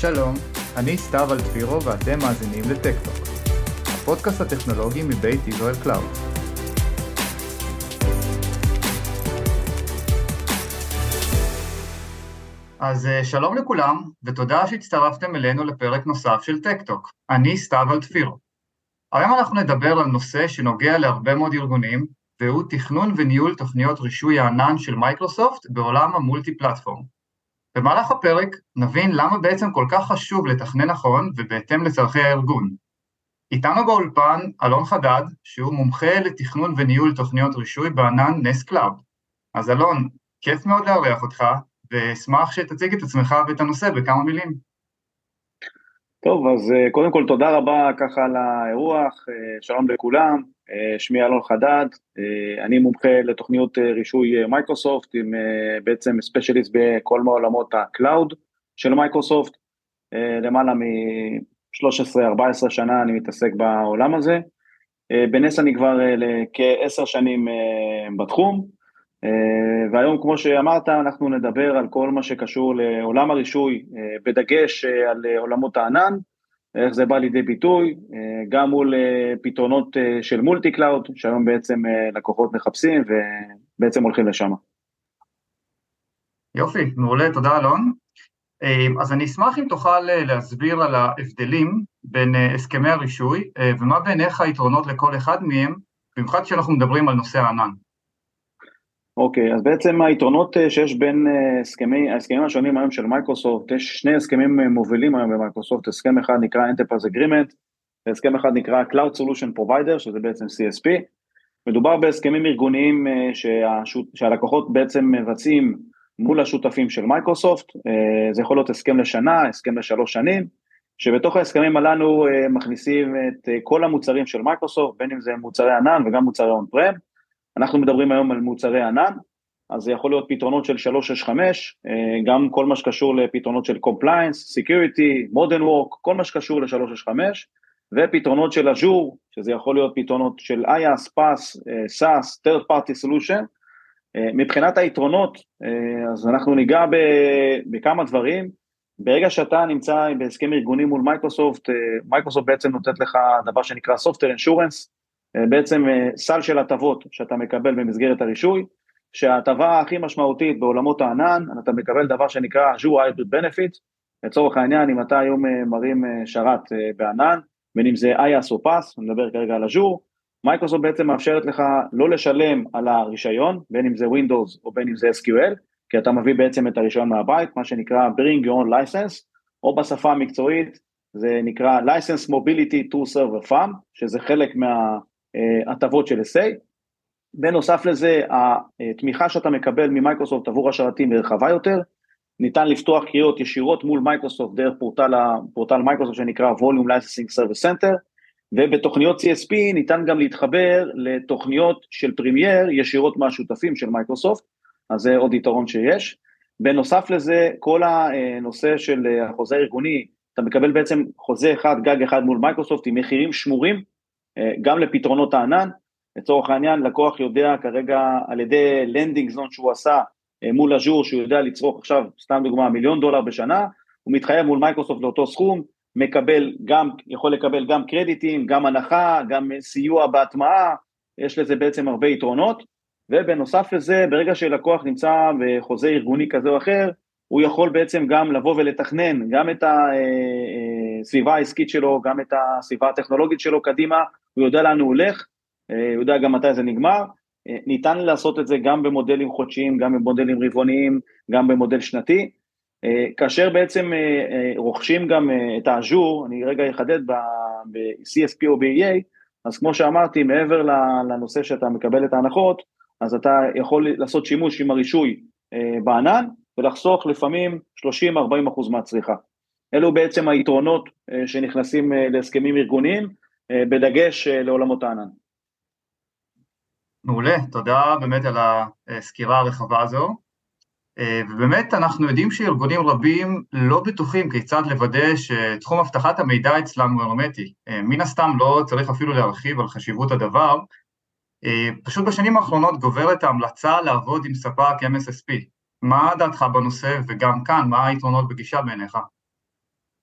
שלום, אני סתיו אלטפירו ואתם מאזינים לטקטוק, הפודקאסט הטכנולוגי מבית ישראל Cloud. אז אה, שלום לכולם, ותודה שהצטרפתם אלינו לפרק נוסף של טקטוק. אני סתיו אלטפירו. היום אנחנו נדבר על נושא שנוגע להרבה מאוד ארגונים, והוא תכנון וניהול תוכניות רישוי הענן של מייקרוסופט בעולם ה multi-platform. במהלך הפרק נבין למה בעצם כל כך חשוב לתכנן נכון ובהתאם לצורכי הארגון. איתנו באולפן אלון חדד, שהוא מומחה לתכנון וניהול תוכניות רישוי בענן Ness Cloud. אז אלון, כיף מאוד לארח אותך, ואשמח שתציג את עצמך ואת הנושא בכמה מילים. טוב, אז אה, קודם כל תודה רבה ככה על האירוח, אה, שלום לכולם, שמי אלון חדד, אני מומחה לתוכניות רישוי מייקרוסופט, עם בעצם specialist בכל מעולמות ה cloud של מייקרוסופט, למעלה מ-13-14 שנה אני מתעסק בעולם הזה, בנס אני כבר כעשר שנים בתחום, אה, והיום, כמו שאמרת, אנחנו נדבר על כל מה שקשור לעולם הרישוי, אה, בדגש אה, על עולמות הענן, איך זה בא לידי ביטוי, גם מול פתרונות של multi-cloud, שהיום בעצם לקוחות מחפשים ובעצם הולכים לשם. יופי, מעולה, תודה אלון. אז אני אשמח אם תוכל להסביר על ההבדלים בין הסכמי הרישוי, ומה בעיניך היתרונות לכל אחד מהם, במיוחד כשאנחנו מדברים על נושא הענן. אוקיי, אז בעצם היתרונות אה, שיש בין אה, הסכמי, ההסכמים השונים היום של מייקרוסופט, יש שני הסכמים אה, מובילים היום במייקרוסופט, הסכם אחד נקרא Enterprise Agreement, והסכם אחד נקרא Cloud Solution Provider, שזה בעצם CSP. מדובר בהסכמים ארגוניים שהשות, שהלקוחות בעצם מבצעים מול השותפים של מייקרוסופט, זה יכול להיות הסכם לשנה, הסכם לשלוש שנים, שבתוך ההסכמים הללו מכניסים את כל המוצרים של מייקרוסופט, בין אם זה מוצרי ענן וגם מוצרי on-prem, אנחנו מדברים היום על מוצרי ענן, אז זה יכול להיות פתרונות של 365, אה, גם כל מה שקשור לפתרונות של Compliance, Security, Modern Work, כל מה שקשור ל-365, ופתרונות של אג'ור, שזה יכול להיות פתרונות של IaaS, PaaS, אה, SaaS, Third Party Solution. אה, מבחינת היתרונות, אז אנחנו ניגע בכמה דברים. ברגע שאתה נמצא בהסכם ארגוני מול מייקרוסופט, מייקרוסופט בעצם נותנת לך דבר שנקרא Software Assurance, אה, בעצם אה, סל של הטבות שאתה מקבל במסגרת הרישוי, שההטבה הכי משמעותית בעולמות הענן, אתה מקבל דבר שנקרא Azure Hybrid Benefit, לצורך העניין אם אתה היום אה, מרים שרת בענן, בין אם זה IaaS או PaaS, אני מדבר כרגע על Azure, מייקרוסופט בעצם מאפשרת לך לא לשלם על הרישיון, בין אם זה Windows או בין אם זה SQL, כי אתה מביא בעצם את הרישיון מהבית, מה שנקרא Bring Your Own License, או בשפה המקצועית זה נקרא License Mobility to Server Farm, שזה חלק מה... אה, הטבות של SA. בנוסף לזה, התמיכה שאתה מקבל ממייקרוסופט עבור השרתים רחבה יותר, ניתן לפתוח קריאות ישירות מול מייקרוסופט דרך פורטל, פורטל מייקרוסופט שנקרא Volume Licensing Service Center, ובתוכניות CSP ניתן גם להתחבר לתוכניות של Premier ישירות מהשותפים של מייקרוסופט, אז זה עוד יתרון שיש. בנוסף לזה, כל הנושא של החוזה הארגוני, אתה מקבל בעצם חוזה אחד, גג אחד מול מייקרוסופט עם מחירים שמורים, גם לפתרונות הענן, לצורך העניין לקוח יודע כרגע על ידי landing zone שהוא עשה אה, מול אג'ור שהוא יודע לצרוך עכשיו סתם דוגמה מיליון דולר בשנה, הוא מתחייב מול מייקרוסופט לאותו סכום, מקבל גם, יכול לקבל גם קרדיטים, גם הנחה, גם סיוע בהטמעה, יש לזה בעצם הרבה יתרונות, ובנוסף לזה ברגע שלקוח נמצא בחוזה ארגוני כזה או אחר, הוא יכול בעצם גם לבוא ולתכנן גם את הסביבה אה, העסקית שלו, גם את הסביבה הטכנולוגית שלו קדימה, הוא יודע לאן הוא הולך, אה, הוא יודע גם מתי זה נגמר, אה, ניתן לעשות את זה גם במודלים חודשיים, גם במודלים רבעוניים, גם במודל שנתי, אה, כאשר בעצם רוכשים גם את האז'ור, אני רגע אחדד ב-CSP או ב-EA, אז כמו שאמרתי, מעבר לנושא שאתה מקבל את ההנחות, אז אתה יכול לעשות שימוש עם הרישוי בענן, ולחסוך לפעמים 30-40% מהצריכה. אלו בעצם היתרונות שנכנסים להסכמים ארגוניים, בדגש אה, לעולמות הענן. מעולה, תודה באמת על הסקירה הרחבה הזו. אה, ובאמת אנחנו יודעים שארגונים רבים לא בטוחים כיצד לוודא שתחום אבטחת המידע אצלם הוא הרמטי. מן הסתם לא צריך אפילו להרחיב על חשיבות הדבר, פשוט בשנים האחרונות גוברת ההמלצה לעבוד עם ספק MSSP. מה דעתך בנושא וגם כאן, מה היתרונות בגישה בעיניך?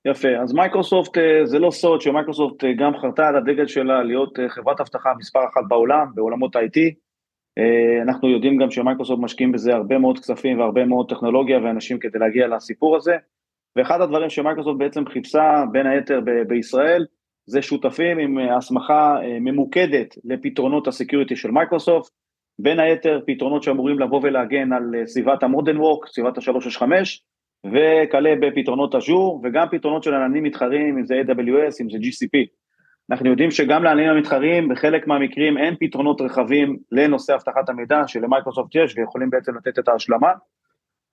יפה, אז מייקרוסופט זה לא סוד שמייקרוסופט גם חרתה על הדגל שלה להיות חברת אבטחה מספר אחת בעולם, בעולמות IT. אנחנו יודעים גם שמייקרוסופט משקיעים בזה הרבה מאוד כספים והרבה מאוד טכנולוגיה ואנשים כדי להגיע לסיפור הזה. ואחד הדברים שמייקרוסופט בעצם חיפשה בין היתר ב- בישראל זה שותפים עם הסמכה ממוקדת לפתרונות ה security של מייקרוסופט, בין היתר פתרונות שאמורים לבוא ולהגן על סביבת המודרן וורק, סביבת ה-365, וכלה בפתרונות אג'ור, וגם פתרונות של עננים מתחרים, אם זה AWS, אם זה GCP. אנחנו יודעים שגם לעננים המתחרים, בחלק מהמקרים אין פתרונות רחבים לנושא אבטחת המידע שלמייקרוסופט יש, ויכולים בעצם לתת את ההשלמה.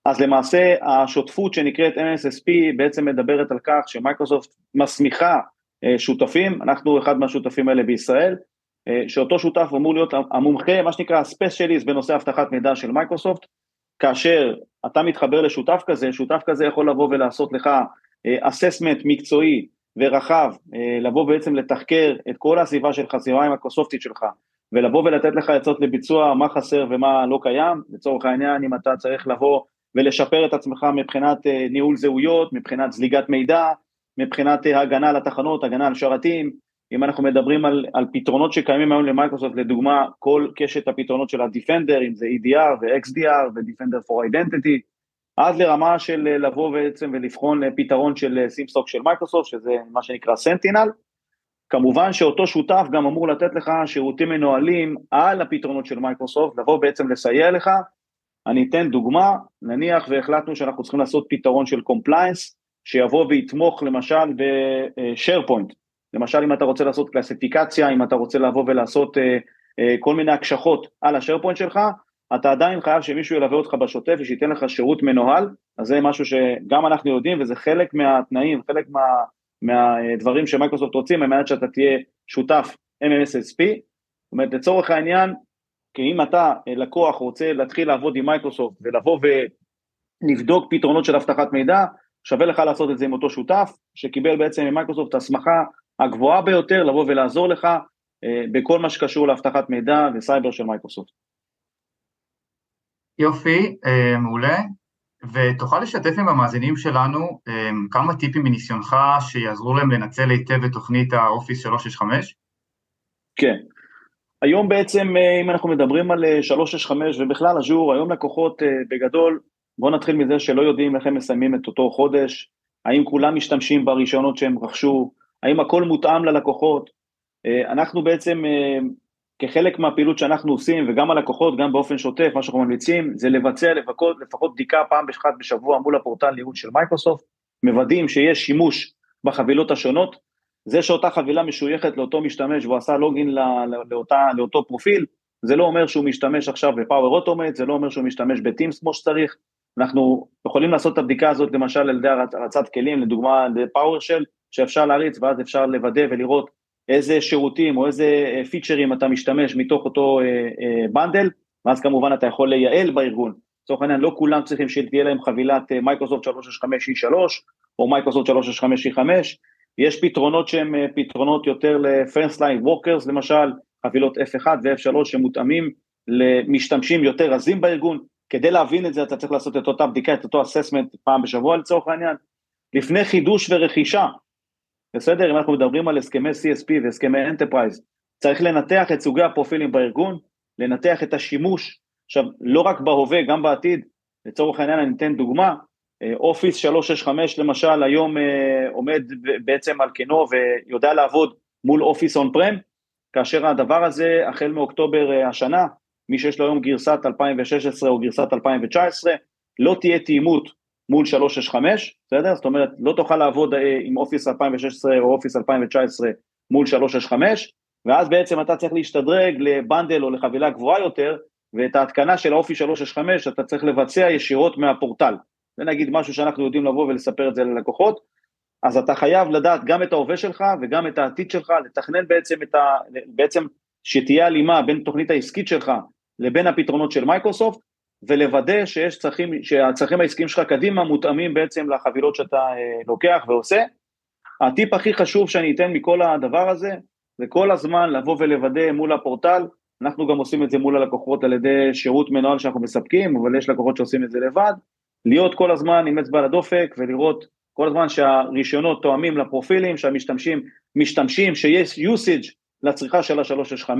אז למעשה השותפות שנקראת MSSP בעצם מדברת על כך שמייקרוסופט מסמיכה שותפים, אנחנו אחד מהשותפים האלה בישראל, שאותו שותף אמור להיות המומחה, מה שנקרא ה specialist בנושא אבטחת מידע של מייקרוסופט, כאשר אתה מתחבר לשותף כזה, שותף כזה יכול לבוא ולעשות לך assessment מקצועי ורחב, לבוא בעצם לתחקר את כל הסביבה שלך, הסביבה המייקרוסופטית שלך, ולבוא ולתת לך עצות לביצוע, מה חסר ומה לא קיים, לצורך העניין אם אתה צריך לבוא ולשפר את עצמך מבחינת ניהול זהויות, מבחינת זליגת מידע, מבחינת הגנה על התחנות, הגנה על שרתים, אם אנחנו מדברים על, על פתרונות שקיימים היום למייקרוסופט, לדוגמה כל קשת הפתרונות של ה-Defender, אם זה EDR ו-XDR ו-Defender for Identity, עד לרמה של לבוא בעצם ולבחון פתרון של SIEM SOC של מייקרוסופט, שזה מה שנקרא Sentinel. כמובן שאותו שותף גם אמור לתת לך שירותים מנוהלים על הפתרונות של מייקרוסופט, לבוא בעצם לסייע לך. אני אתן דוגמה, נניח והחלטנו שאנחנו צריכים לעשות פתרון של compliance, שיבוא ויתמוך למשל ב-SharePoint. למשל אם אתה רוצה לעשות קלסיפיקציה, אם אתה רוצה לבוא ולעשות אה, אה, כל מיני הקשחות על ה SharePoint שלך, אתה עדיין חייב שמישהו ילווה אותך בשוטף ושייתן לך שירות מנוהל, אז זה משהו שגם אנחנו יודעים וזה חלק מהתנאים, חלק מה, מהדברים שמייקרוסופט רוצים, על מנת שאתה תהיה שותף MSSP, זאת אומרת לצורך העניין, כי אם אתה לקוח רוצה להתחיל לעבוד עם מייקרוסופט ולבוא ולבדוק פתרונות של אבטחת מידע, שווה לך לעשות את זה עם אותו שותף, שקיבל בעצם ממייקרוסופט הסמכה הגבוהה ביותר לבוא ולעזור לך אה, בכל מה שקשור לאבטחת מידע וסייבר של מייקרוסופט. יופי, אה, מעולה. ותוכל לשתף עם המאזינים שלנו אה, כמה טיפים מניסיונך שיעזרו להם לנצל היטב את תוכנית ה Office 365? כן. היום בעצם, אם אנחנו מדברים על 365 ובכלל אג'ור, היום לקוחות בגדול, בואו נתחיל מזה שלא יודעים איך הם מסיימים את אותו חודש, האם כולם משתמשים ברישיונות שהם רכשו, האם הכל מותאם ללקוחות? אה, אנחנו בעצם, אה, כחלק מהפעילות שאנחנו עושים, וגם הלקוחות, גם באופן שוטף, מה שאנחנו ממליצים, זה לבצע לפחות, לפחות בדיקה פעם אחת בשבוע מול הפורטל ניהול של מייקרוסופט, מוודאים שיש שימוש בחבילות השונות, זה שאותה חבילה משויכת לאותו משתמש והוא עשה login לאותה, לאותו פרופיל, זה לא אומר שהוא משתמש עכשיו ב Power Automate, זה לא אומר שהוא משתמש ב Teams כמו שצריך, אנחנו יכולים לעשות את הבדיקה הזאת למשל על ידי הרצת כלים, לדוגמה על ידי PowerShell, שאפשר להריץ ואז אפשר לוודא ולראות איזה שירותים או איזה פיצ'רים אתה משתמש מתוך אותו bundle, ואז כמובן אתה יכול לייעל בארגון. לצורך העניין לא כולם צריכים שתהיה להם חבילת מייקרוסופט 365 E3 או מייקרוסופט 365 E5, יש פתרונות שהם פתרונות יותר ל-First Line Workers למשל, חבילות F1 ו-F3 שמותאמים למשתמשים יותר רזים בארגון, כדי להבין את זה אתה צריך לעשות את אותה בדיקה, את אותו assessment פעם בשבוע לצורך העניין. לפני חידוש ורכישה, בסדר? אם אנחנו מדברים על הסכמי CSP והסכמי Enterprise, צריך לנתח את סוגי הפרופילים בארגון, לנתח את השימוש, עכשיו לא רק בהווה, גם בעתיד, לצורך העניין אני אתן דוגמה, Office 365 למשל היום עומד בעצם על כנו ויודע לעבוד מול Office on-prem, כאשר הדבר הזה החל מאוקטובר השנה, מי שיש לו היום גרסת 2016 או גרסת 2019, לא תהיה תאימות מול 365, בסדר? זאת אומרת, לא תוכל לעבוד אה, עם Office 2016 או Office 2019 מול 365, ואז בעצם אתה צריך להשתדרג ל bundle או לחבילה גבוהה יותר, ואת ההתקנה של האופי 365 אתה צריך לבצע ישירות מהפורטל. זה נגיד משהו שאנחנו יודעים לבוא ולספר את זה ללקוחות, אז אתה חייב לדעת גם את ההווה שלך וגם את העתיד שלך, לתכנן בעצם את ה... בעצם שתהיה הלימה בין תוכנית העסקית שלך לבין הפתרונות של מייקרוסופט, ולוודא שיש צרכים, שהצרכים העסקיים שלך קדימה מותאמים בעצם לחבילות שאתה אה, לוקח ועושה. הטיפ הכי חשוב שאני אתן מכל הדבר הזה, זה כל הזמן לבוא ולוודא מול הפורטל, אנחנו גם עושים את זה מול הלקוחות על ידי שירות מנוהל שאנחנו מספקים, אבל יש לקוחות שעושים את זה לבד, להיות כל הזמן עם אצבע לדופק ולראות כל הזמן שהרישיונות תואמים לפרופילים, שהמשתמשים משתמשים, שיש usage לצריכה של ה-365.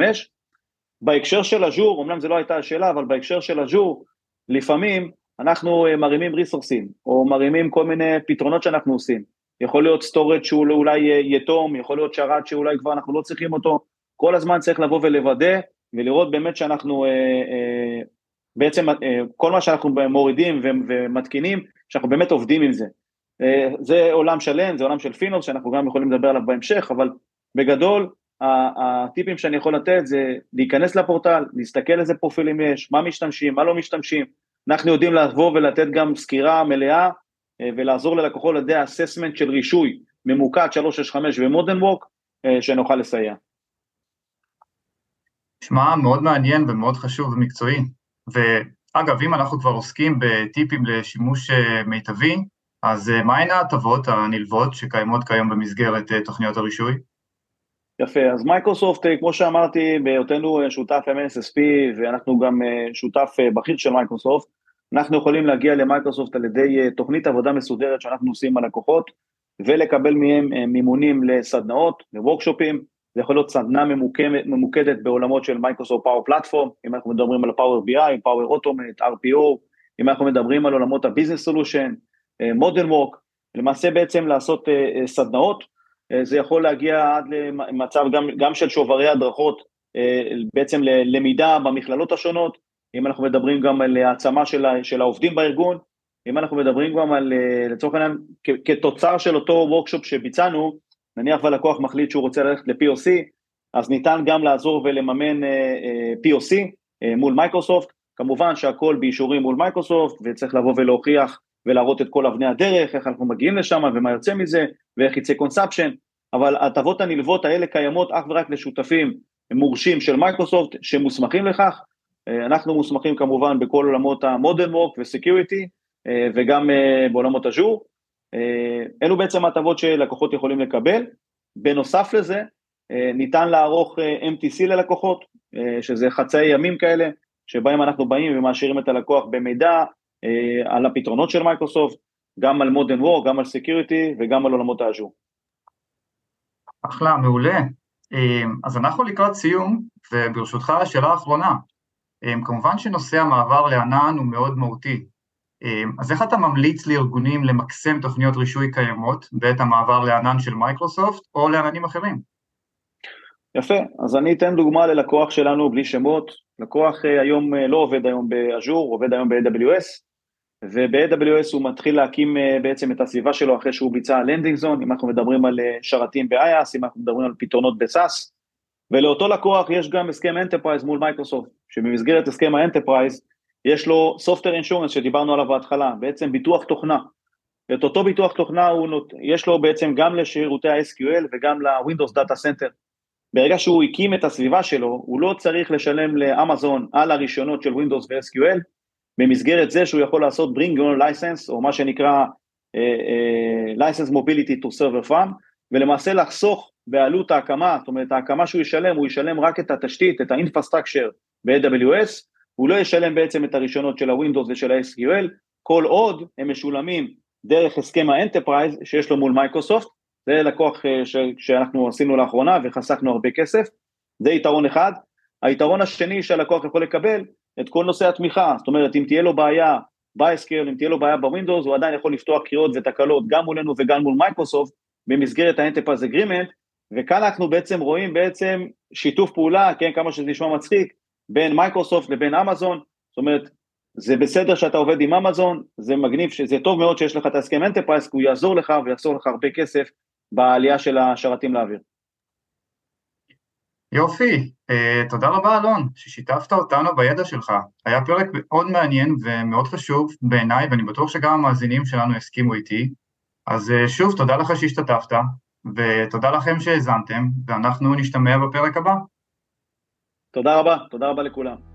בהקשר של אג'ור, אמנם זו לא הייתה השאלה, אבל בהקשר של אג'ור, לפעמים אנחנו אה, מרימים ריסורסים, או מרימים כל מיני פתרונות שאנחנו עושים. יכול להיות storage שהוא אולי אה, יתום, יכול להיות שרת שאולי כבר אנחנו לא צריכים אותו, כל הזמן צריך לבוא ולוודא ולראות באמת שאנחנו, אה, אה, בעצם אה, כל מה שאנחנו מורידים ומתקינים, שאנחנו באמת עובדים עם זה. אה, זה עולם שלם, זה עולם של FinOps שאנחנו גם יכולים לדבר עליו בהמשך, אבל בגדול הטיפים שאני יכול לתת זה להיכנס לפורטל, להסתכל איזה פרופילים יש, מה משתמשים, מה לא משתמשים, אנחנו יודעים לבוא ולתת גם סקירה מלאה אה, ולעזור ללקוחות על ידי assessment של רישוי ממוקד 365 ו Modern Work, אה, שנוכל לסייע. נשמע מאוד מעניין ומאוד חשוב ומקצועי, ואגב, אם אנחנו כבר עוסקים בטיפים לשימוש אה, מיטבי, אז מהן ההטבות הנלוות שקיימות כיום במסגרת תוכניות הרישוי? יפה, אז מייקרוסופט, כמו שאמרתי, בהיותנו שותף MSSP ואנחנו גם שותף בכיר של מייקרוסופט, אנחנו יכולים להגיע למייקרוסופט על ידי אה, תוכנית עבודה מסודרת שאנחנו עושים על לקוחות ולקבל מהם אה, מימונים לסדנאות, לוורקשופים, זה יכול להיות סדנה ממוקמת, ממוקדת בעולמות של מייקרוסופט Power Platform, אם אנחנו מדברים על Power BI, Power Automate, RPA, אם אנחנו מדברים על עולמות ה Business Solution, Modern Work, למעשה בעצם לעשות סדנאות, זה יכול להגיע עד למצב גם, גם של שוברי הדרכות, אה, בעצם ללמידה במכללות השונות, אם אנחנו מדברים גם על העצמה של, של העובדים בארגון, אם אנחנו מדברים גם על, אה, לצורך העניין, כתוצר של אותו workshop שביצענו, נניח והלקוח מחליט שהוא רוצה ללכת ל-POC, אז ניתן גם לעזור ולממן POC מול מייקרוסופט, כמובן שהכל באישורים מול מייקרוסופט, וצריך לבוא ולהוכיח ולהראות את כל אבני הדרך, איך אנחנו מגיעים לשם ומה יוצא מזה, ואיך יצא consumption, אבל ההטבות הנלוות האלה קיימות אך ורק לשותפים מורשים של מייקרוסופט שמוסמכים לכך, אה, אנחנו מוסמכים כמובן בכל עולמות ה Modern Work ו security וגם אה, בעולמות אג'ור. אה, אלו בעצם ההטבות שלקוחות יכולים לקבל. בנוסף לזה, ניתן לערוך MTC ללקוחות, שזה חצאי ימים כאלה, שבהם אנחנו באים ומעשירים את הלקוח במידע על הפתרונות של מייקרוסופט, גם על Modern Work, גם על security וגם על עולמות האג'ור. אחלה, מעולה. אז אנחנו לקראת סיום, וברשותך השאלה האחרונה, אמ, כמובן שנושא המעבר לענן הוא מאוד מהותי, אמ, אז איך אתה ממליץ לארגונים למקסם תוכניות רישוי קיימות בעת המעבר לענן של מייקרוסופט או לעננים אחרים? יפה, אז אני אתן דוגמה ללקוח שלנו בלי שמות, לקוח אה, היום אה, לא עובד היום ב Azure, עובד היום ב-AWS, וב-AWS הוא מתחיל להקים אה, בעצם את הסביבה שלו אחרי שהוא ביצע landing zone, אם אנחנו מדברים על שרתים ב-IaaS, אם אנחנו מדברים על פתרונות ב- SaaS, ולאותו לקוח יש גם הסכם Enterprise מול מייקרוסופט, שבמסגרת הסכם ה Enterprise יש לו Software Assurance שדיברנו עליו בהתחלה, בעצם ביטוח תוכנה. את אותו ביטוח תוכנה נות... יש לו בעצם גם לשירותי ה-SQL וגם ל-Windows Data Center. ברגע שהוא הקים את הסביבה שלו, הוא לא צריך לשלם לאמזון על הרישיונות של Windows ו-SQL, במסגרת זה שהוא יכול לעשות Bring Your License, או מה שנקרא אה, אה, License Mobility to Server Farm, ולמעשה לחסוך בעלות ההקמה, זאת אומרת ההקמה שהוא ישלם, הוא ישלם רק את התשתית, את ה infrastructure ב-AWS, הוא לא ישלם בעצם את הרישיונות של ה-Windows ושל ה-SQL, כל עוד הם משולמים דרך הסכם ה Enterprise שיש לו מול מייקרוסופט, זה לקוח אה, ש- שאנחנו עשינו לאחרונה וחסכנו הרבה כסף, זה יתרון אחד. היתרון השני שהלקוח יכול לקבל, את כל נושא התמיכה, זאת אומרת אם תהיה לו בעיה ב-SQL, אם תהיה לו בעיה ב Windows, הוא עדיין יכול לפתוח קריאות ותקלות גם מולנו וגם מול מייקרוסופט במסגרת agreement, וכאן אנחנו בעצם רואים בעצם שיתוף פעולה, כן, כמה שזה נשמע מצחיק, בין מייקרוסופט לבין אמזון, זאת אומרת, זה בסדר שאתה עובד עם אמזון, זה מגניב, זה טוב מאוד שיש לך את ההסכם Enterprise, כי הוא יעזור לך ויחסוך לך הרבה כסף בעלייה של השרתים לאוויר. יופי, uh, תודה רבה אלון, ששיתפת אותנו בידע שלך. היה פרק מאוד מעניין ומאוד חשוב בעיניי, ואני בטוח שגם המאזינים שלנו יסכימו איתי. אז uh, שוב, תודה לך שהשתתפת, ותודה לכם שהאזנתם, ואנחנו נשתמע בפרק הבא. תודה רבה, תודה רבה לכולם.